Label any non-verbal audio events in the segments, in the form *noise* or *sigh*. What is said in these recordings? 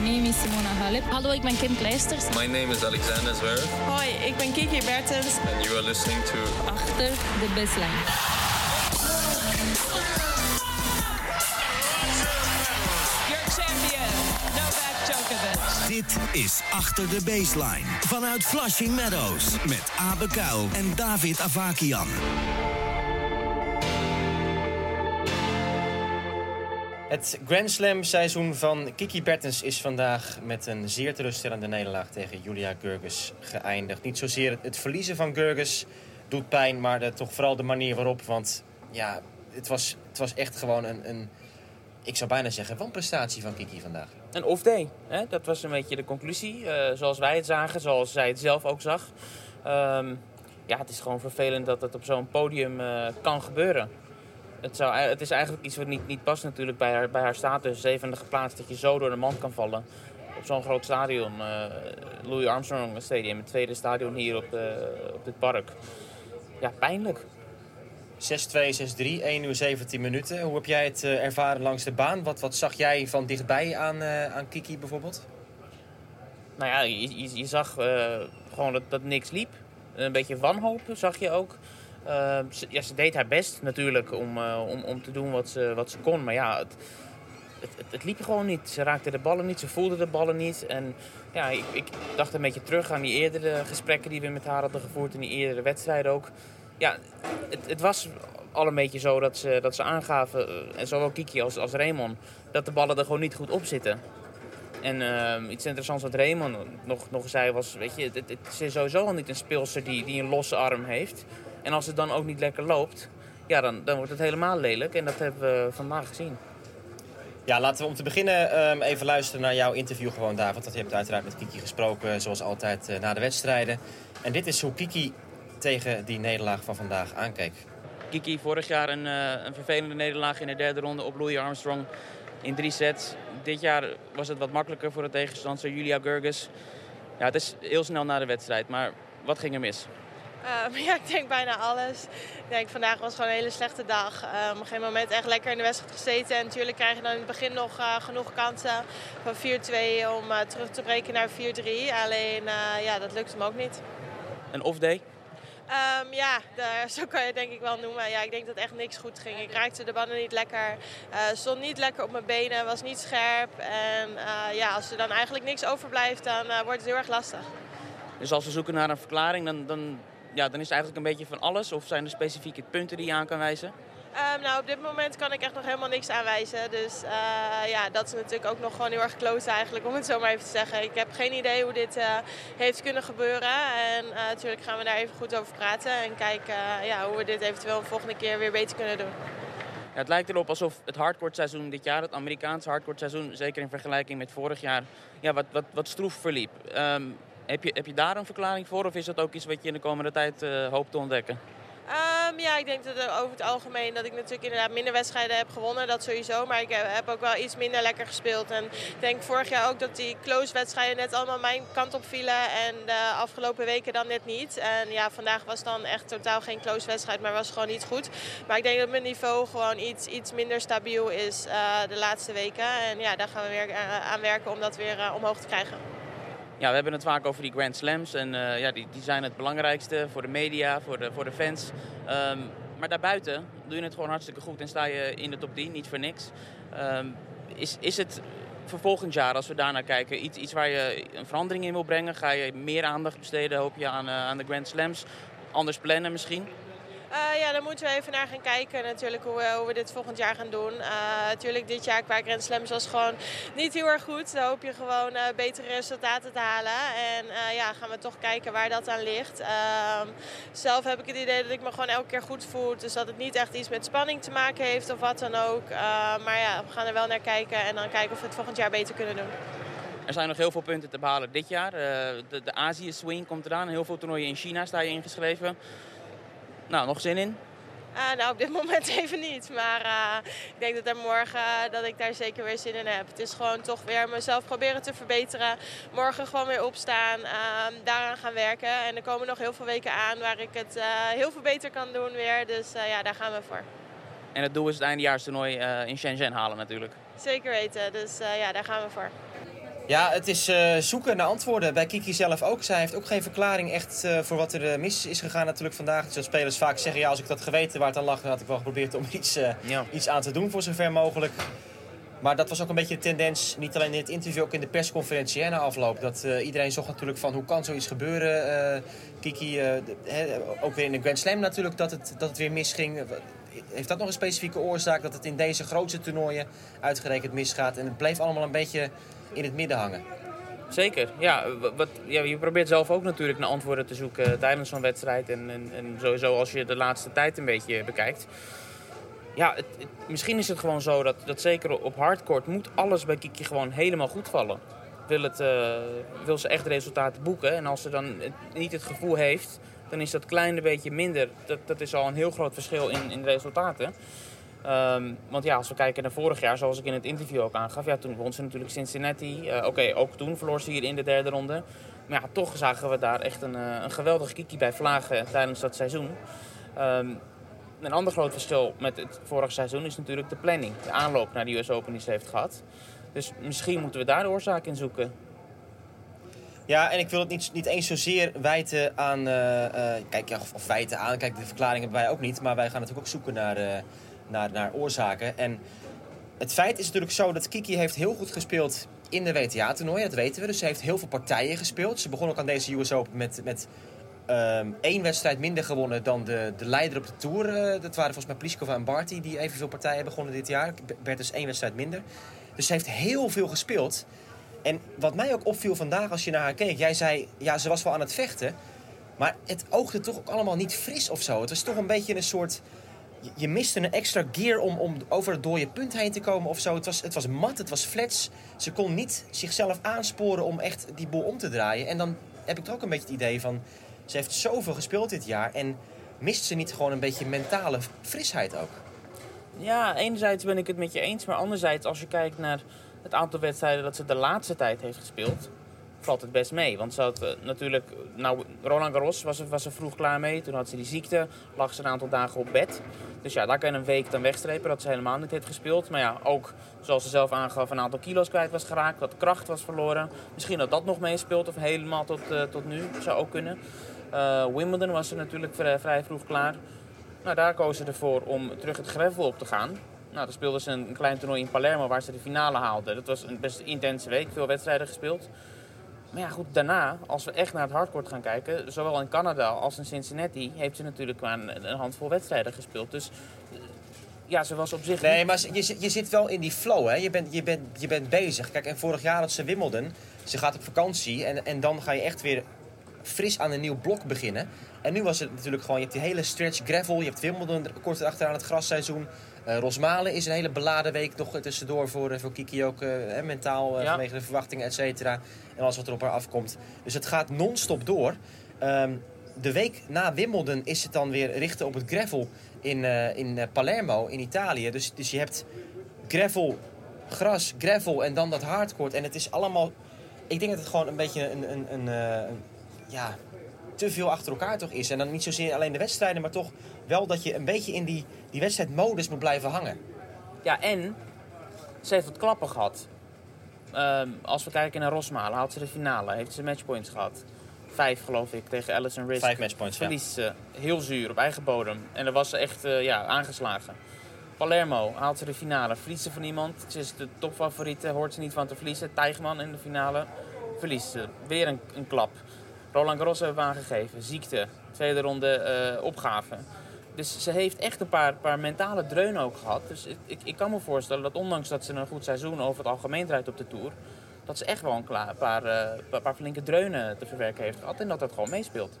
name is Simona Halep. Hallo, ik ben Kim Kleisters. My name is Alexander Zverev. Hoi, ik ben Kiki Bertens. And you are listening to Achter de baseline. Your champion, Novak Djokovic. Dit is Achter de Baseline. Vanuit Flushing Meadows. Met Abe Kuil en David Avakian. Het Grand Slam seizoen van Kiki Bertens is vandaag met een zeer teleurstellende nederlaag tegen Julia Gurgus geëindigd. Niet zozeer het verliezen van Gurgus doet pijn, maar toch vooral de manier waarop. Want ja, het was, het was echt gewoon een, een, ik zou bijna zeggen, wanprestatie van Kiki vandaag. Een off-day, hè? dat was een beetje de conclusie. eh, zoals wij het zagen, zoals zij het zelf ook zag. Ehm, ja, het is gewoon vervelend dat het op zo'n podium eh, kan gebeuren. Het, zou, het is eigenlijk iets wat niet, niet past natuurlijk bij haar, bij haar status. Zevende geplaatst, dat je zo door de mand kan vallen. Op zo'n groot stadion, eh, Louis Armstrong Stadium, het tweede stadion hier op, de, op dit park. Ja, pijnlijk. 6-2, 6-3, 1 uur 17 minuten. Hoe heb jij het eh, ervaren langs de baan? Wat, wat zag jij van dichtbij aan, eh, aan Kiki bijvoorbeeld? Nou ja, je, je, je zag eh, gewoon dat, dat niks liep. Een beetje wanhoop zag je ook. Uh, ze, deed haar best natuurlijk om, uh, om, om te doen wat ze, wat ze kon. Maar ja, het, het, het, liep gewoon niet. Ze raakte de ballen niet, ze voelde de ballen niet. En ja, ik, ik, dacht een beetje terug aan die eerdere gesprekken die we met haar hadden gevoerd. In die eerdere wedstrijden ook. Ja, het, het was al een beetje zo dat ze, dat ze aangaven, en zowel Kiki als, als Raymond, dat de ballen er gewoon niet goed op zitten. En uh, iets interessants wat Raymond nog, nog zei was, weet je, het is sowieso al niet een speelster die, die een losse arm heeft. En als het dan ook niet lekker loopt, ja, dan, dan wordt het helemaal lelijk. En dat hebben we vandaag gezien. Ja, laten we om te beginnen um, even luisteren naar jouw interview gewoon, David. Want je hebt uiteraard met Kiki gesproken, zoals altijd, uh, na de wedstrijden. En dit is hoe Kiki tegen die nederlaag van vandaag aankeek. Kiki, vorig jaar een, uh, een vervelende nederlaag in de derde ronde op Louis Armstrong in drie sets. Dit jaar was het wat makkelijker voor de tegenstander Julia Gurgus. Ja, het is heel snel na de wedstrijd, maar wat ging er mis? Uh, *laughs* ja, ik denk bijna alles. Ik denk vandaag was gewoon een hele slechte dag. Uh, op een gegeven moment echt lekker in de wedstrijd gezeten. En natuurlijk krijg je dan in het begin nog uh, genoeg kansen van 4-2 om eh, terug te breken naar 4-3. Alleen ja, dat lukte hem ook niet. Een off-day? Um, ja, *laughs* zo kan je het denk ik wel noemen. Ja, ik denk dat echt niks goed ging. Ik raakte de banden niet lekker. Uh, stond niet lekker op mijn benen, was niet scherp. En uh, ja, als er dan eigenlijk niks overblijft, dan uh, wordt het heel erg lastig. Dus als we zoeken naar een verklaring, dan, dan, ja, dan is het eigenlijk een beetje van alles? Of zijn er specifieke punten die je aan kan wijzen? Um, nou, op dit moment kan ik echt nog helemaal niks aanwijzen. Dus uh, ja, dat is natuurlijk ook nog gewoon heel erg close eigenlijk, om het zo maar even te zeggen. Ik heb geen idee hoe dit uh, heeft kunnen gebeuren. En uh, natuurlijk gaan we daar even goed over praten en kijken ja, hoe we dit eventueel de volgende keer weer beter kunnen doen. Ja, het lijkt erop alsof het hardcourt seizoen dit jaar, het Amerikaanse hardcourt seizoen, zeker in vergelijking met vorig jaar, ja, wat, wat, wat stroef verliep. Um, heb, je, heb je daar een verklaring voor of is dat ook iets wat je in de komende tijd hoopt te ontdekken? Um, ja, ik denk dat over het algemeen dat ik natuurlijk inderdaad minder wedstrijden heb gewonnen. Dat sowieso. Maar ik heb ook wel iets minder lekker gespeeld. En ik denk vorig jaar ook dat die close wedstrijden net allemaal mijn kant op vielen. En de afgelopen weken dan net niet. En ja, vandaag was dan echt totaal geen close wedstrijd. Maar was gewoon niet goed. Maar ik denk dat mijn niveau gewoon iets, iets minder stabiel is de laatste weken. En ja, daar gaan we weer aan werken om dat weer omhoog te krijgen. Ja, we hebben het vaak over die Grand Slams. En uh, ja, die, die zijn het belangrijkste voor de media, voor de, voor de fans. Um, maar daarbuiten doe je het gewoon hartstikke goed en sta je in de top 10, niet voor niks. Um, is, is het voor volgend jaar, als we daarnaar kijken, iets, iets waar je een verandering in wil brengen? Ga je meer aandacht besteden, hoop je, aan, uh, aan de Grand Slams? Anders plannen misschien? Uh, ja, daar moeten we even naar gaan kijken natuurlijk hoe we, dit volgend jaar gaan doen. Uh, natuurlijk dit jaar qua Grand Slams was gewoon niet heel erg goed. Dan hoop je gewoon uh, betere resultaten te halen. En ja, gaan we toch kijken waar dat aan ligt. Ehm, zelf heb ik het idee dat ik me gewoon elke keer goed voel. Dus dat het niet echt iets met spanning te maken heeft of wat dan ook. maar ja, we gaan er wel naar kijken en dan kijken of we het volgend jaar beter kunnen doen. Er zijn nog heel veel punten te behalen dit jaar. de de Azië-swing komt eraan. Heel veel toernooien in China sta je ingeschreven. Nou, nog zin in? Uh, nou, op dit *laughs* moment even niet. Maar uh, ik denk dat er morgen uh, dat ik daar zeker weer zin in heb. Het is gewoon toch weer mezelf proberen te verbeteren. Morgen gewoon weer opstaan, daaraan gaan werken. En er komen nog heel veel weken aan waar ik het heel veel beter kan doen weer. Dus ja, daar gaan we voor. En het doel is het eindejaarstoernooi in Shenzhen halen natuurlijk. Zeker weten. Dus ja, daar gaan we voor. Ja, het is eh, zoeken naar antwoorden. Bij Kiki zelf ook. Zij heeft ook geen verklaring echt eh, voor wat er eh, mis is gegaan natuurlijk vandaag. Dus spelers vaak zeggen, ja, als ik dat geweten waar het aan lag, dan had ik wel geprobeerd om *laughs* iets, Ja. iets aan te doen voor zover mogelijk. Maar dat was ook een beetje de tendens, niet alleen in het interview, ook in de persconferentie hè, na afloop. Dat iedereen zocht natuurlijk van hoe kan zoiets gebeuren. Kiki, ook weer in de Grand Slam natuurlijk, dat het, dat het weer misging. Heeft dat nog een specifieke oorzaak dat het in deze grootste toernooien uitgerekend misgaat? En het bleef allemaal een beetje in het midden hangen. Zeker. Ja, wat, ja, je probeert zelf ook natuurlijk naar antwoorden te zoeken tijdens zo'n wedstrijd. En, en, sowieso als je de laatste tijd een beetje bekijkt. Ja, het, misschien is het gewoon zo dat, dat zeker op hardcourt moet alles bij Kiki gewoon helemaal goed vallen. Wil, het, eh, wil ze echt resultaten boeken. En als ze dan niet het gevoel heeft, dan is dat kleine beetje minder. Dat, dat is al een heel groot verschil in, in resultaten. Ehm, want ja, als we kijken naar vorig jaar, zoals ik in het interview ook aangaf, ja, toen won ze natuurlijk Cincinnati. Eh, Oké, ook toen verloor ze hier in de derde ronde. Maar ja, toch zagen we daar echt een, eh, een geweldige kiki bij vlagen tijdens dat seizoen. Ehm, een ander groot verschil met het vorige seizoen is natuurlijk de planning. De aanloop naar de US Open die ze heeft gehad. Dus misschien moeten we daar de oorzaak in zoeken. Ja, en ik wil het niet, niet eens zozeer wijten aan. eh, kijk, ja, of, of wijten aan. Kijk, de verklaring hebben wij ook niet. Maar wij gaan natuurlijk ook zoeken naar, naar, naar oorzaken. En het feit is natuurlijk zo dat Kiki heeft heel goed gespeeld in de WTA-toernooien. Dat weten we. Dus ze heeft heel veel partijen gespeeld. Ze begon ook aan deze US Open met. met ehm, één wedstrijd minder gewonnen dan de, de leider op de Tour. Eh, dat waren volgens mij Pliskova en Barty die evenveel partijen begonnen dit jaar. Bert dus één wedstrijd minder. Dus ze heeft heel veel gespeeld. En wat mij ook opviel vandaag als je naar haar keek. Jij zei, ja, ze was wel aan het vechten. Maar het oogde toch ook allemaal niet fris of zo. Het was toch een beetje een soort... je- miste een extra gear om, om over het dode punt heen te komen of zo. Het was, het was mat, het was flats. Ze kon niet zichzelf aansporen om echt die boel om te draaien. En dan heb ik toch ook een beetje het idee van... Ze heeft zoveel gespeeld dit jaar. En mist ze niet gewoon een beetje mentale frisheid ook? Ja, enerzijds ben ik het met je eens. Maar anderzijds, als je kijkt naar het aantal wedstrijden dat ze de laatste tijd heeft gespeeld, valt het best mee. Want ze had eh, natuurlijk, nou, Roland Garros was, was er vroeg klaar mee. Toen had ze die ziekte, lag ze een aantal dagen op bed. Dus ja, daar kan je een week dan wegstrepen dat ze helemaal niet heeft gespeeld. Maar ja, ook zoals ze zelf aangaf, een aantal kilo's kwijt was geraakt, wat kracht was verloren. Misschien dat dat nog meespeelt of helemaal tot, eh, tot nu, zou ook kunnen. Eh, Wimbledon was er natuurlijk vrij, vroeg klaar. Nou, daar kozen ze ervoor om terug het gravel op te gaan. Nou, dan speelden ze een klein toernooi in Palermo waar ze de finale haalden. Dat was een best intense week, veel wedstrijden gespeeld. Maar ja, goed, daarna, als we echt naar het hardcourt gaan kijken, zowel in Canada als in Cincinnati, heeft ze natuurlijk maar een, een handvol wedstrijden gespeeld. Dus eh, ja, ze was op zich. Nee, niet- maar je, zit- je zit wel in die flow, hè? Je bent, je, bent, je bent bezig. Kijk, en vorig jaar had ze Wimbledon. Ze gaat op vakantie en, en dan ga je echt weer fris aan een nieuw blok beginnen. En nu was het natuurlijk gewoon, je hebt die hele stretch gravel. Je hebt Wimbledon kort achteraan het grasseizoen. Eh Rosmalen is een hele beladen week nog tussendoor voor, eh, voor Kiki ook. eh, mentaal, Ja. vanwege de verwachtingen, et cetera. En alles wat er op haar afkomt. Dus het gaat non-stop door. Ehm, de week na Wimbledon is het dan weer richten op het gravel in, in Palermo in Italië. Dus, dus je hebt gravel, gras, gravel en dan dat hardcourt. En het is allemaal... Ik denk dat het gewoon een beetje een, een, een, een- ja, te veel achter elkaar toch is. En dan niet zozeer alleen de wedstrijden, maar toch wel dat je een beetje in die, die wedstrijdmodus moet blijven hangen. Ja, en ze heeft wat klappen gehad. Ehm, als we kijken naar Rosmalen, haalt ze de finale, heeft ze matchpoints gehad. Vijf geloof ik tegen Alison Risk. Vijf matchpoints, ja. Verliest ze heel zuur op eigen bodem. En daar was ze echt eh, ja, aangeslagen. Palermo haalt ze de finale, verliest ze van iemand. Ze is de topfavoriete, hoort ze niet van te verliezen. Tijgman in de finale, verliest ze. Weer een, een klap. Roland Garros hebben we aangegeven. Ziekte, tweede ronde eh, opgave. Dus ze heeft echt een paar, paar mentale dreunen ook gehad. Dus ik, ik, kan me voorstellen dat ondanks dat ze een goed seizoen over het algemeen draait op de Tour... dat ze echt wel een eh, paar, paar flinke dreunen te verwerken heeft gehad. En dat dat gewoon meespeelt.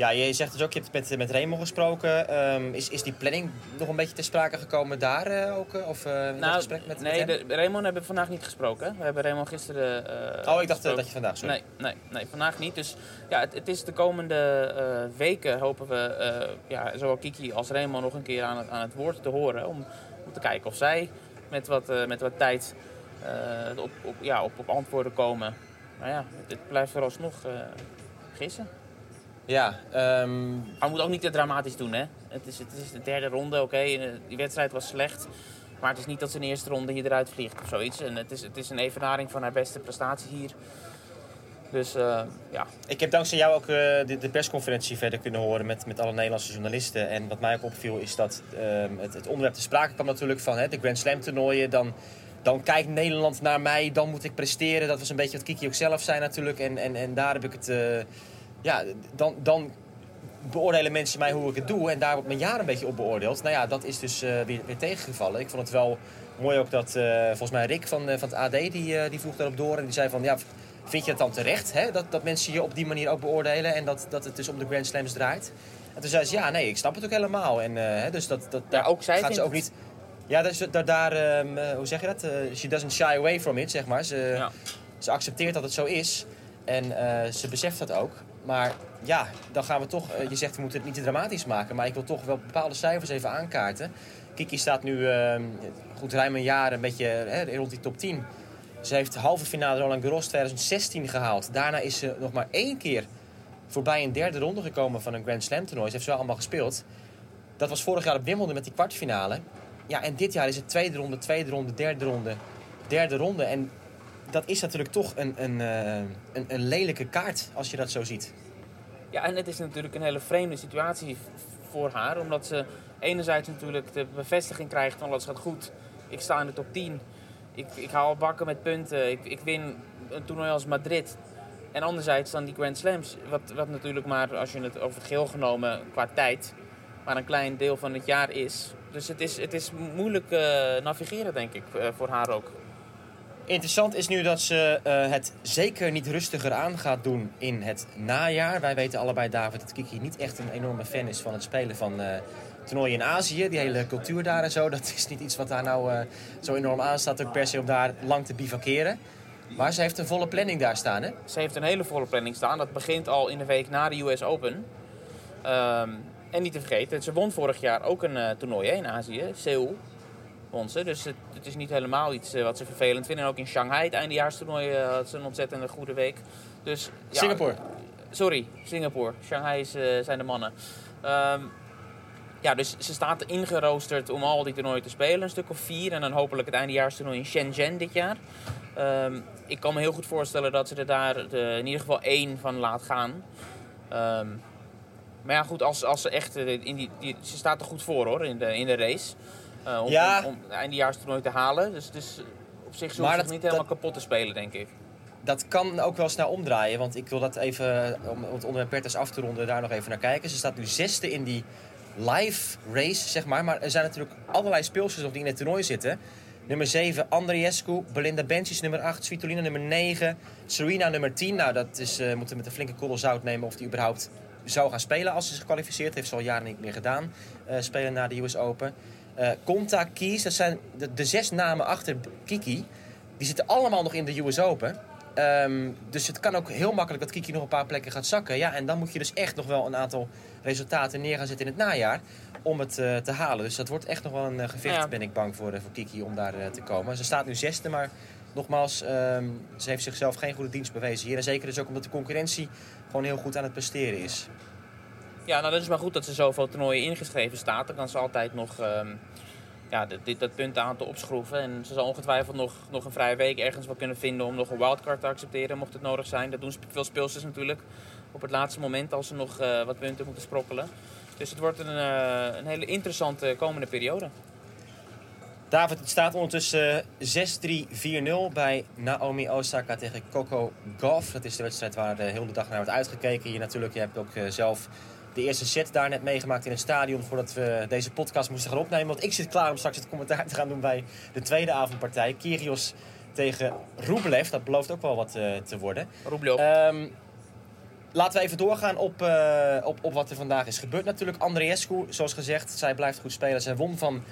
Ja, je zegt dus ook, je hebt met, met Raymond gesproken. Ehm, is, is die planning nog een beetje ter sprake gekomen daar eh, ook? eh, Of eh, in dat gesprek met, nee, met de, Raymond hebben we vandaag niet gesproken. We hebben Raymond gisteren. Oh, ik dacht dat je vandaag zo. Nee, nee, nee, vandaag niet. Dus ja, het, het is de komende weken hopen we ja, zowel Kiki als Raymond nog een keer aan het, aan het woord te horen. Om, om te kijken of zij met wat, met wat tijd op, op, ja, op, op antwoorden komen. Maar ja, het, het blijft vooralsnog gissen. Ja, ehm, Maar we moeten ook niet te dramatisch doen, hè. Het is, het is de derde ronde, oké. eh, Die wedstrijd was slecht. Maar het is niet dat ze in de eerste ronde hier eruit vliegt of zoiets. En het is, het is een evenaring van haar beste prestatie hier. Dus eh, ja, Ik heb dankzij jou ook eh, de, de persconferentie verder kunnen horen met, met alle Nederlandse journalisten. En wat mij ook opviel is dat ehm, het, het onderwerp te sprake kwam natuurlijk van hè, de Grand Slam toernooien. Dan, dan kijkt Nederland naar mij, dan moet ik presteren. Dat was een beetje wat Kiki ook zelf zei natuurlijk. En, en, en daar heb ik het... ja, dan, dan beoordelen mensen mij hoe ik het doe. En daar wordt mijn jaar een beetje op beoordeeld. Nou ja, dat is dus eh, weer, weer tegengevallen. Ik vond het wel mooi ook dat eh, volgens mij Rick van, eh, van het AD, die, die vroeg daarop door. En die zei van, ja, vind je het dan terecht hè? Dat, dat mensen je op die manier ook beoordelen. En dat, dat het dus om de Grand Slams draait. En toen zei ze, ja, nee, ik snap het ook helemaal. En dus dat, dat, Ja, ook zij gaat ze ook niet... Ja, dus, daar, daar ehm, eh, hoe zeg je dat? She doesn't shy away from it, zeg maar. Ze, Ja. ze accepteert dat het zo is. En ze beseft dat ook. Maar ja, dan gaan we toch... eh, je zegt we moeten het niet te dramatisch maken. Maar ik wil toch wel bepaalde cijfers even aankaarten. Kiki staat nu ehm, goed ruim een jaar een beetje rond die top 10. Ze heeft halve finale Roland Garros 2016 gehaald. Daarna is ze nog maar één keer voorbij een derde ronde gekomen van een Grand Slam toernooi. Ze heeft ze wel allemaal gespeeld. Dat was vorig jaar op Wimbledon met die kwartfinale. Ja, en dit jaar is het tweede ronde, tweede ronde, derde ronde, derde ronde. En dat is natuurlijk toch een, een, eh, een, een lelijke kaart als je dat zo ziet. Ja, en het is natuurlijk een hele vreemde situatie voor haar. Omdat ze enerzijds natuurlijk de bevestiging krijgt van alles gaat goed. Ik sta in de top 10. Ik, ik haal bakken met punten. Ik, ik win een toernooi als Madrid. En anderzijds dan die Grand Slams. Wat, wat natuurlijk maar, als je het over het geheel genomen qua tijd, maar een klein deel van het jaar is. Dus het is, het is moeilijk eh, navigeren, denk ik, eh, voor haar ook. Interessant is nu dat ze eh, het zeker niet rustiger aan gaat doen in het najaar. Wij weten allebei, David, dat Kiki niet echt een enorme fan is van het spelen van eh toernooien in Azië. Die hele cultuur daar en zo, dat is niet iets wat haar nou eh, zo enorm aanstaat. Ook per se om daar lang te bivakeren. Maar ze heeft een volle planning daar staan, hè? Ze heeft een hele volle planning staan. Dat begint al in de week na de US Open. Ehm, en niet te vergeten, ze won vorig jaar ook een toernooi in Azië, Seoul. Dus het, het is niet helemaal iets eh, wat ze vervelend vinden. En ook in Shanghai, het eindejaarstoernooi, eh, had ze een ontzettende goede week. Dus, ja, Singapore. Sorry, Singapore. Shanghai is, eh, zijn de mannen. Ehm, ja, dus ze staat ingeroosterd om al die toernooien te spelen. Een stuk of vier. En dan hopelijk het eindejaarstoernooi in Shenzhen dit jaar. Ehm, ik kan me heel goed voorstellen dat ze er daar de- in ieder geval één van laat gaan. Ehm, maar ja, goed, als, als ze echt... eh, In die, die, ze staat er goed voor hoor, in de, in de race. Eh, om, Ja. om, om het eindejaarstoernooi te halen. Dus, dus op zich dat- het niet helemaal dat- kapot te spelen, denk ik. Dat kan ook wel snel omdraaien. Want ik wil dat even, om het onderwerp Bertens af te ronden, daar nog even naar kijken. Ze staat nu zesde in die live race, zeg maar. Maar er zijn natuurlijk allerlei speelsters die in het toernooi zitten. Nummer 7, Andriescu. Belinda Bencic nummer 8. Svitolina nummer 9. Serena nummer 10. Nou, dat is, eh moeten we met een flinke korrel zout nemen of die überhaupt zou gaan spelen als ze zich kwalificeert. Heeft ze al jaren niet meer gedaan. eh, spelen na de US Open. Eh Conta, Kies, dat zijn de, de zes namen achter Kiki. Die zitten allemaal nog in de US Open. Ehm, dus het kan ook heel makkelijk dat Kiki nog een paar plekken gaat zakken. Ja, en dan moet je dus echt nog wel een aantal resultaten neer gaan zetten in het najaar. Om het eh, te halen. Dus dat wordt echt nog wel een eh, gevecht, Ja. ben ik bang voor, eh, voor Kiki om daar eh, te komen. Ze staat nu zesde, maar nogmaals, ehm, ze heeft zichzelf geen goede dienst bewezen hier. En zeker dus ook omdat de concurrentie gewoon heel goed aan het presteren is. Ja, nou dat is maar goed dat ze zoveel toernooien ingeschreven staat. Dan kan ze altijd nog ehm, ja, dit, dat puntenaantal opschroeven. En ze zal ongetwijfeld nog, nog een vrije week ergens wel kunnen vinden om nog een wildcard te accepteren, mocht het nodig zijn. Dat doen veel speelsters natuurlijk op het laatste moment als ze nog eh, wat punten moeten sprokkelen. Dus het wordt een, eh, een hele interessante komende periode. David, het staat ondertussen 6-3-4-0 bij Naomi Osaka tegen Coco Gauff. Dat is de wedstrijd waar de hele dag naar wordt uitgekeken. Je, natuurlijk, je hebt ook eh, zelf de eerste set daar net meegemaakt in het stadion... voordat we deze podcast moesten gaan opnemen. Want ik zit klaar om straks het commentaar te gaan doen bij de tweede avondpartij. Kyrgios tegen Rublev. Dat belooft ook wel wat eh, te worden. Rublev. Ehm, laten we even doorgaan op, eh, op, op wat er vandaag is gebeurd. Natuurlijk Andreescu, zoals gezegd, zij blijft goed spelen. Zij won van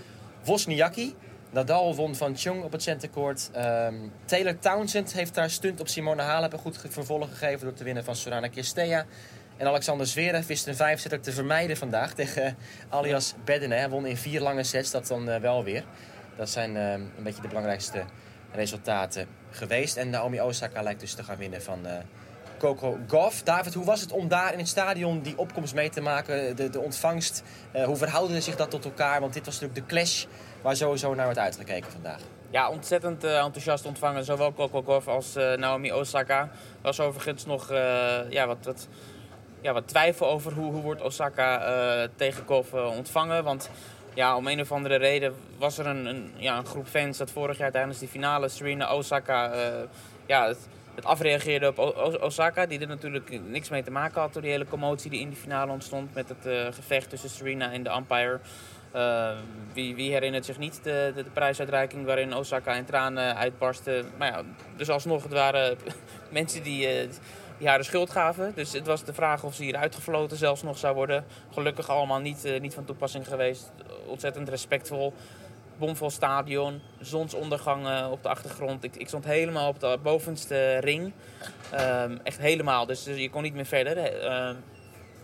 Wozniacki. Nadal won van Chung op het centercourt. Ehm, Taylor Townsend heeft daar stunt op Simone Halep een goed vervolg gegeven door te winnen van Sorana Kirstea. En Alexander Zverev wist een vijfzetter te vermijden vandaag tegen alias Bedene. Hij won in vier lange sets, dat dan eh, wel weer. Dat zijn ehm, een beetje de belangrijkste resultaten geweest. En Naomi Osaka lijkt dus te gaan winnen van eh, Coco Gauff. David, hoe was het om daar in het stadion die opkomst mee te maken? De, de ontvangst. Eh, hoe verhouden zich dat tot elkaar? Want dit was natuurlijk de clash waar sowieso naar wordt uitgekeken vandaag. Ja, ontzettend eh, enthousiast ontvangen. Zowel Coco Gauff als eh, Naomi Osaka. Was overigens nog eh, ja, wat, wat, ja, wat twijfel over hoe, hoe wordt Osaka eh, tegen eh, ontvangen. Want ja, om een of andere reden was er een, een, ja, een groep fans dat vorig jaar tijdens die finale Serena Osaka eh, ja, het, afreageerde op Osaka. Die er natuurlijk niks mee te maken had door die hele commotie die in die finale ontstond. Met het gevecht tussen Serena en de umpire. Wie, wie herinnert zich niet de, de, prijsuitreiking waarin Osaka in tranen uitbarstte. Maar ja, dus alsnog, het waren *laughs* mensen die, de schuld gaven. Dus het was de vraag of ze hier uitgefloten zelfs nog zou worden. Gelukkig allemaal niet, eh, niet van toepassing geweest. Ontzettend respectvol. Bomvol stadion, zonsondergang op de achtergrond. Ik, ik stond helemaal op de bovenste ring. Ehm, echt helemaal, dus, dus je kon niet meer verder. Ehm,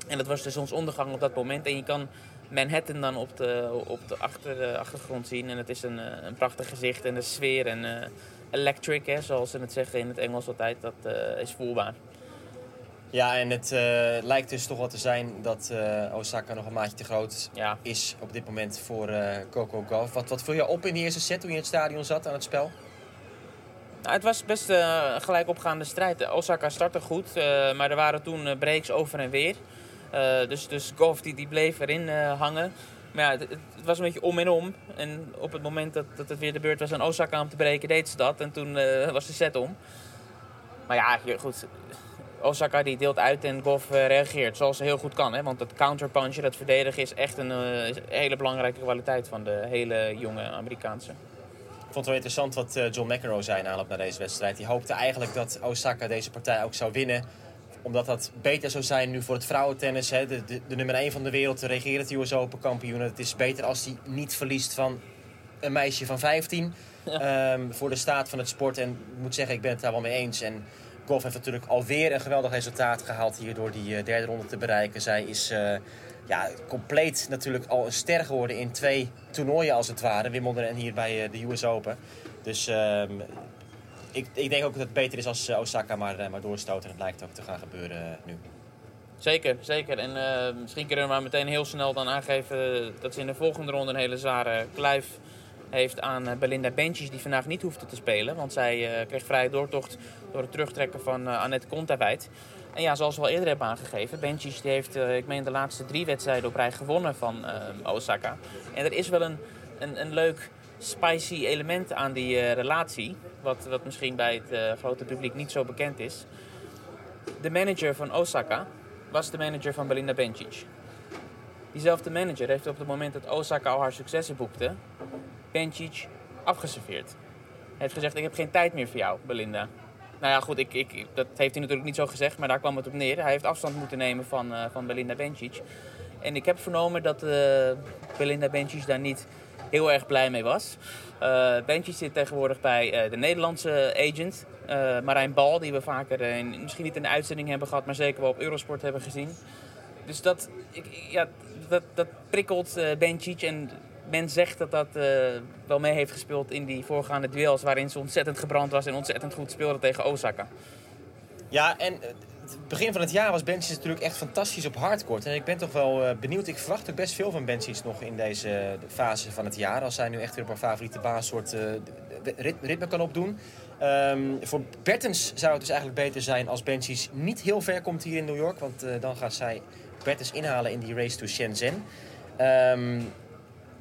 en dat was de zonsondergang op dat moment. En je kan Manhattan dan op de, op de achter, eh, achtergrond zien. En het is een, eh, een prachtig gezicht en de sfeer. En electric, hè, zoals ze het zeggen in het Engels altijd, dat is voelbaar. Ja, en het eh, lijkt dus toch wel te zijn dat eh, Osaka nog een maatje te groot Ja. is op dit moment voor eh, Coco Gauff. Wat, wat viel je op in die eerste set toen je in het stadion zat aan het spel? Nou, het was best een gelijk opgaande strijd. Osaka startte goed, maar er waren toen breaks over en weer. Dus, dus Golf die, die bleef erin hangen. Maar ja, het, het was een beetje om en om. En op het moment dat, dat het weer de beurt was aan Osaka om te breken, deed ze dat. En toen was de set om. Maar ja, goed. Osaka die deelt uit en Goff eh, reageert zoals ze heel goed kan. Hè? Want dat counterpunchen, dat verdedigen, is echt een, eh, een hele belangrijke kwaliteit van de hele jonge Amerikaanse. Ik vond het wel interessant wat eh, John McEnroe zei in aanloop naar deze wedstrijd. Die hoopte eigenlijk dat Osaka deze partij ook zou winnen. Omdat dat beter zou zijn nu voor het vrouwentennis. Hè. De, de, de nummer 1 van de wereld regeert het US Open kampioen. Het is beter als hij niet verliest van een meisje van 15. ehm, voor de staat van het sport. En ik moet zeggen, ik ben het daar wel mee eens. En Goff heeft natuurlijk alweer een geweldig resultaat gehaald hier door die eh, derde ronde te bereiken. Zij is eh, ja, compleet natuurlijk al een ster geworden in twee toernooien als het ware. Wimbledon en hier bij eh, de US Open. Dus ehm, ik, ik denk ook dat het beter is als Osaka maar, maar doorstoot. En dat lijkt ook te gaan gebeuren nu. Zeker, zeker. En misschien kunnen we maar meteen heel snel dan aangeven dat ze in de volgende ronde een hele zware kluif heeft aan Belinda Bencic, die vandaag niet hoefde te spelen. Want zij eh, kreeg vrije doortocht door het terugtrekken van eh, Annette Kontaveit. En ja, zoals we al eerder hebben aangegeven, die heeft, eh, ik meen, de laatste drie wedstrijden op rij gewonnen van eh, Osaka. En er is wel een, een, een leuk spicy element aan die relatie, wat, wat misschien bij het grote publiek niet zo bekend is. De manager van Osaka was de manager van Belinda Bencic. Diezelfde manager heeft op het moment dat Osaka al haar successen boekte, Bencic afgeserveerd. Hij heeft gezegd, ik heb geen tijd meer voor jou, Belinda. Nou ja, goed, ik, ik, dat heeft hij natuurlijk niet zo gezegd, maar daar kwam het op neer. Hij heeft afstand moeten nemen van, eh, van Belinda Bencic. En ik heb vernomen dat eh, Belinda Bencic daar niet heel erg blij mee was. Eh Bencic zit tegenwoordig bij de Nederlandse agent, Marijn Bal, die we vaker misschien niet in de uitzending hebben gehad, maar zeker wel op Eurosport hebben gezien. Dus dat, ik, ja, dat, dat prikkelt Bencic en men zegt dat dat eh, wel mee heeft gespeeld in die voorgaande duels waarin ze ontzettend gebrand was en ontzettend goed speelde tegen Osaka. Ja, en het begin van het jaar was Bencic natuurlijk echt fantastisch op hardcourt. En ik ben toch wel eh, benieuwd. Ik verwacht ook best veel van Bencic nog in deze eh, fase van het jaar. Als hij nu echt weer op een favoriete baansoort ritme kan opdoen. Ehm, voor Bertens zou het dus eigenlijk beter zijn als Bencic niet heel ver komt hier in New York. Want dan gaat zij Bertens inhalen in die race to Shenzhen. Ehm,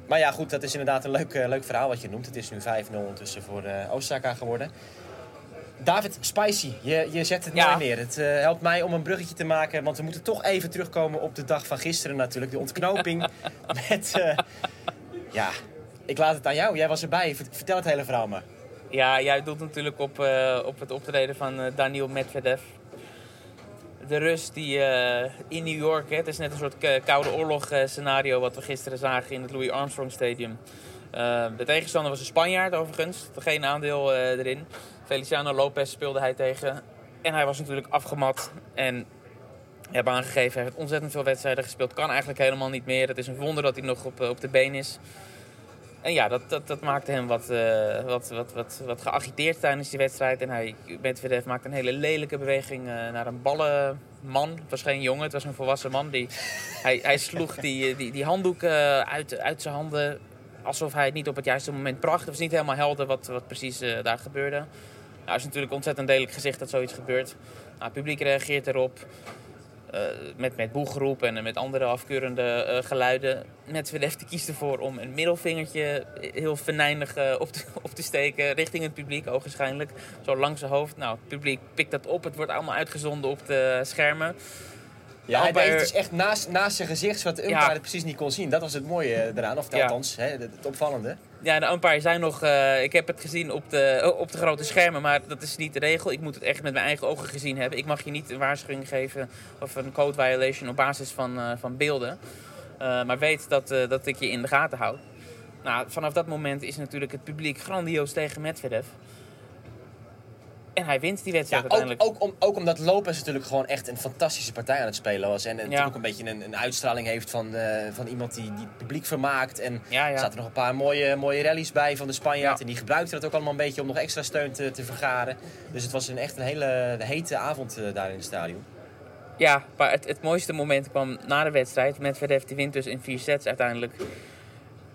maar ja, goed, dat is inderdaad een leuk, eh, leuk verhaal wat je noemt. Het is nu 5-0 ondertussen voor eh, Osaka geworden. David, spicy. Je, je zet het Ja. mooi neer. Het eh, helpt mij om een bruggetje te maken. Want we moeten toch even terugkomen op de dag van gisteren natuurlijk. De ontknoping *laughs* met... ja, ik laat het aan jou. Jij was erbij. Vert- Vertel het hele verhaal maar. Ja, jij doelt natuurlijk op, op het optreden van Daniel Medvedev. De Rus die eh, in New York, hè, het is net een soort k- koude oorlog eh, scenario wat we gisteren zagen in het Louis Armstrong Stadium. Eh, de tegenstander was een Spanjaard overigens, geen aandeel eh, erin. Feliciano Lopez speelde hij tegen. En hij was natuurlijk afgemat en hebben aangegeven, hij heeft ontzettend veel wedstrijden gespeeld. Kan eigenlijk helemaal niet meer. Het is een wonder dat hij nog op, eh, op de been is. En ja, dat, dat, dat maakte hem wat, eh, wat, wat, wat, wat geagiteerd tijdens die wedstrijd. En hij, Medvedev maakte een hele lelijke beweging eh, naar een ballenman. Het was geen jongen, het was een volwassen man. Die, *laughs* hij, hij sloeg die, die, die handdoek eh, uit, uit zijn handen. alsof hij het niet op het juiste moment bracht. Het was niet helemaal helder wat, wat precies eh, daar gebeurde. Nou, het is natuurlijk ontzettend delig gezicht dat zoiets gebeurt. Nou, het publiek reageert erop. Eh, met, met boegeroep en met andere afkeurende eh, geluiden. Medvedev die kiest ervoor om een middelvingertje heel venijnig eh, op, te, *laughs* op te steken richting het publiek, ogenschijnlijk. Zo langs zijn hoofd. Nou, het publiek pikt dat op. Het wordt allemaal uitgezonden op de schermen. Ja, hij het dus echt naast, naast zijn gezicht, zodat de umpire Ja. het precies niet kon zien. Dat was het mooie eraan, of Ja. althans, hè, het, het opvallende. Ja, de umpire zijn nog... eh, ik heb het gezien op de, op de grote schermen, maar dat is niet de regel. Ik moet het echt met mijn eigen ogen gezien hebben. Ik mag je niet een waarschuwing geven of een code violation op basis van, eh, van beelden. Eh, maar weet dat, dat ik je in de gaten houd. Nou, vanaf dat moment is natuurlijk het publiek grandioos tegen Medvedev. En hij wint die wedstrijd Ja, ook, uiteindelijk. ook, om, ook omdat Lopez natuurlijk gewoon echt een fantastische partij aan het spelen was. En, en Ja. ook een beetje een, een uitstraling heeft van, eh, van iemand die, die het publiek vermaakt. En Ja, er zaten nog een paar mooie, mooie rallies bij van de Spanjaard. Ja. En die gebruikte dat ook allemaal een beetje om nog extra steun te, te vergaren. Dus het was een, echt een hele hete avond eh, daar in het stadion. Ja, maar het, het mooiste moment kwam na de wedstrijd. Medvedev die wint dus in vier sets uiteindelijk.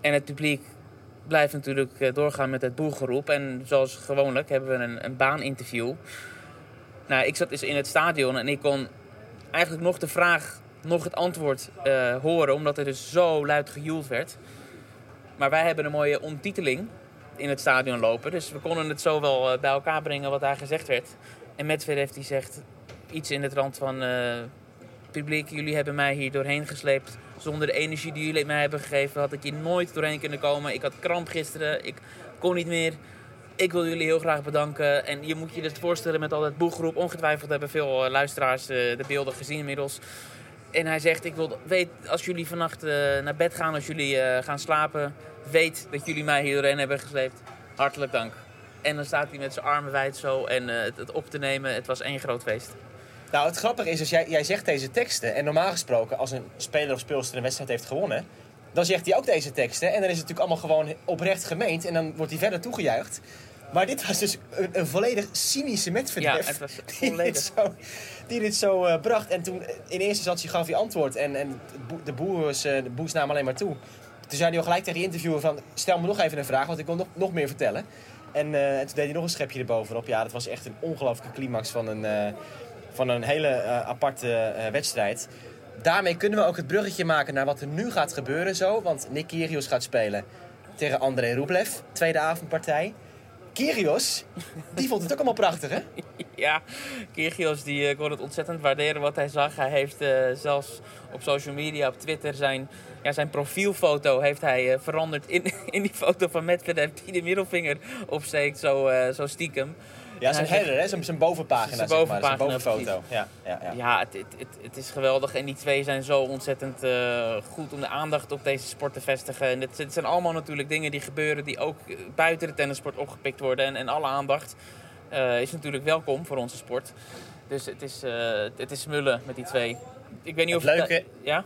En het publiek blijft natuurlijk eh, doorgaan met het boelgeroep. En zoals gewoonlijk hebben we een, een baaninterview. Nou, ik zat dus in het stadion en ik kon eigenlijk nog de vraag, nog het antwoord eh, horen. Omdat er dus zo luid gejoeld werd. Maar wij hebben een mooie ondertiteling in het stadion lopen. Dus we konden het zo wel eh, bij elkaar brengen wat daar gezegd werd. En Medvedev die zegt iets in het rand van... eh, publiek, jullie hebben mij hier doorheen gesleept. Zonder de energie die jullie mij hebben gegeven... had ik hier nooit doorheen kunnen komen. Ik had kramp gisteren. Ik kon niet meer. Ik wil jullie heel graag bedanken. En je moet je dus voorstellen met al dat boeggroep. Ongetwijfeld hebben veel eh, luisteraars eh, de beelden gezien inmiddels. En hij zegt, ik wil, weet, als jullie vannacht eh, naar bed gaan, als jullie gaan slapen... weet dat jullie mij hier doorheen hebben gesleept. Hartelijk dank. En dan staat hij met zijn armen wijd zo en het, het op te nemen. Het was één groot feest. Nou, het grappige is, dus jij, jij zegt deze teksten. En normaal gesproken, als een speler of speelster een wedstrijd heeft gewonnen... dan zegt hij ook deze teksten. En dan is het natuurlijk allemaal gewoon oprecht gemeend. En dan wordt hij verder toegejuicht. Maar dit was dus een, een volledig cynische Medvedev. Ja, het was *laughs* die volledig. dit zo, die dit zo eh, bracht. En toen, eh, in eerste instantie gaf hij antwoord. En, en de boers, eh, de boers namen alleen maar toe. Toen zei hij al gelijk tegen die interviewer van... stel me nog even een vraag, want ik wil nog, nog meer vertellen. En, en toen deed hij nog een schepje erbovenop. Ja, dat was echt een ongelooflijke climax van een, van een hele eh, aparte eh, wedstrijd. Daarmee kunnen we ook het bruggetje maken naar wat er nu gaat gebeuren zo. Want Nick Kyrgios gaat spelen tegen André Rublev. Tweede avondpartij. Kyrgios, die vond het ook allemaal prachtig, hè? *laughs* Ja, Kyrgios die eh, kon het ontzettend waarderen wat hij zag. Hij heeft zelfs op social media, op Twitter, zijn, ja, zijn profielfoto heeft hij veranderd in, *laughs* in die foto van Medvedev die de middelvinger opsteekt, zo, eh, zo stiekem. Ja, zijn header, hè? Zijn, zijn bovenpagina, Zijn zeg maar. Zijn bovenpagina, bovenfoto. Ja, ja, ja. Ja, het, het, het, het is geweldig. En die twee zijn zo ontzettend eh, goed om de aandacht op deze sport te vestigen. En het, het zijn allemaal natuurlijk dingen die gebeuren die ook eh, buiten de tennissport opgepikt worden. En, en alle aandacht eh, is natuurlijk welkom voor onze sport. Dus het is, eh, het is smullen met die twee. Ik weet niet Het of leuke- Ja?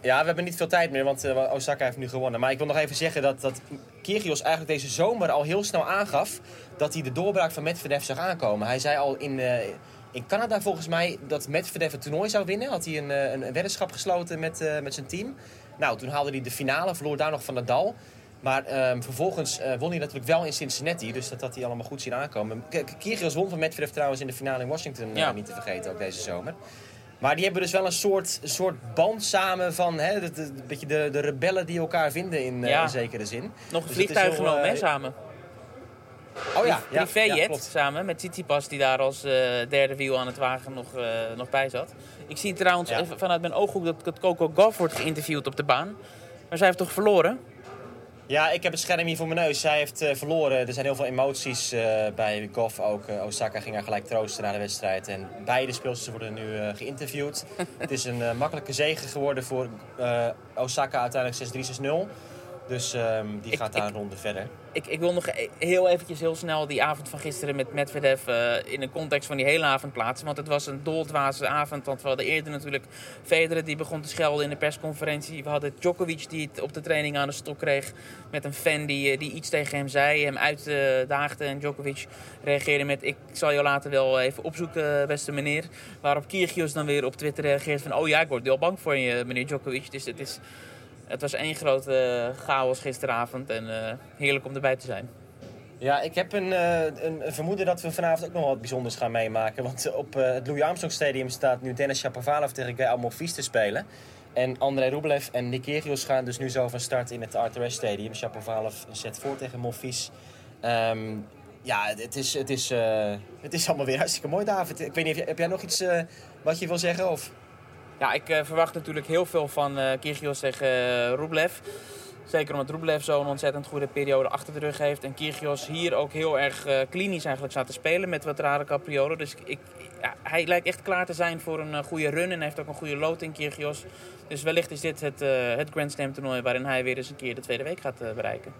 Ja, we hebben niet veel tijd meer, want eh, Osaka heeft nu gewonnen. Maar ik wil nog even zeggen dat, dat Kyrgios eigenlijk deze zomer al heel snel aangaf... dat hij de doorbraak van Medvedev zag aankomen. Hij zei al in, eh, in Canada volgens mij dat Medvedev het toernooi zou winnen. Had hij een, eh, een, een weddenschap gesloten met, met zijn team. Nou, toen haalde hij de finale, verloor daar nog van Nadal. Maar ehm, vervolgens won hij natuurlijk wel in Cincinnati. Dus dat had hij allemaal goed zien aankomen. Kyrgios won van Medvedev trouwens in de finale in Washington. niet te vergeten, ook deze zomer. Maar die hebben dus wel een soort, een soort band samen van hè, de, de- een beetje de, de rebellen die elkaar vinden in, eh, Ja. in zekere zin. Nog een Dus is vliegtuig genomen, hè, eh, samen. Oh ja, ja, Privéjet ja, samen met Tsitsipas die daar als eh, derde wiel aan het wagen nog, nog bij zat. Ik zie trouwens Ja. even vanuit mijn ooghoek dat, dat Coco Gauff wordt geïnterviewd op de baan. Maar zij heeft toch verloren? Ja, ik heb het scherm hier voor mijn neus. Zij heeft eh, verloren. Er zijn heel veel emoties eh, bij Goff ook. Eh, Osaka ging haar gelijk troosten na de wedstrijd. En beide speelsters worden nu geïnterviewd. *laughs* het is een makkelijke zege geworden voor Osaka uiteindelijk 6-3, 6-0. Dus ehm, die Ik- gaat daar een ronde verder. Ik, ik wil nog e- heel eventjes heel snel die avond van gisteren met Medvedev eh, in de context van die hele avond plaatsen. Want het was een doldwaze avond. Want we hadden eerder natuurlijk Federer die begon te schelden in de persconferentie. We hadden Djokovic die het op de training aan de stok kreeg met een fan die, eh, die iets tegen hem zei. Hem uitdaagde en Djokovic reageerde met ik zal je later wel even opzoeken beste meneer. Waarop Kyrgios dan weer op Twitter reageert van oh ja ik word heel bang voor je meneer Djokovic. Dus het is... het was één grote eh, chaos gisteravond en eh, heerlijk om erbij te zijn. Ja, ik heb een, eh, een, een vermoeden dat we vanavond ook nog wat bijzonders gaan meemaken. Want op het Louis Armstrong Stadium staat nu Dennis Shapovalov tegen Gael Monfils te spelen. En Andrei Rublev en Nick Kyrgios gaan dus nu zo van start in het Ashe Stadium. Shapovalov set voor tegen Monfils. Ehm, ja, het is, het, is, het is allemaal weer hartstikke mooi, David. Ik weet niet, heb jij, nog iets wat je wil zeggen? Of... Ja, ik eh, verwacht natuurlijk heel veel van eh Kyrgios tegen eh, Rublev. Zeker omdat Rublev zo'n ontzettend goede periode achter de rug heeft. En Kyrgios hier ook heel erg klinisch eigenlijk staat te spelen met wat rare capriolen. Dus ik, hij lijkt echt klaar te zijn voor een goede run. En heeft ook een goede lood in Kyrgios. Dus wellicht is dit het, eh, het Grand Slam toernooi waarin hij weer eens een keer de tweede week gaat bereiken.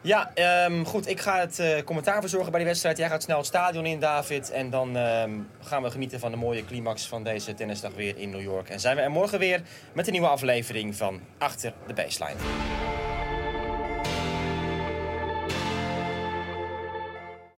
Ja, ehm, goed. Ik ga het eh, commentaar verzorgen bij die wedstrijd. Jij gaat snel het stadion in, David. En dan ehm, gaan we genieten van de mooie climax van deze tennisdag weer in New York. En zijn we er morgen weer met een nieuwe aflevering van Achter de Baseline.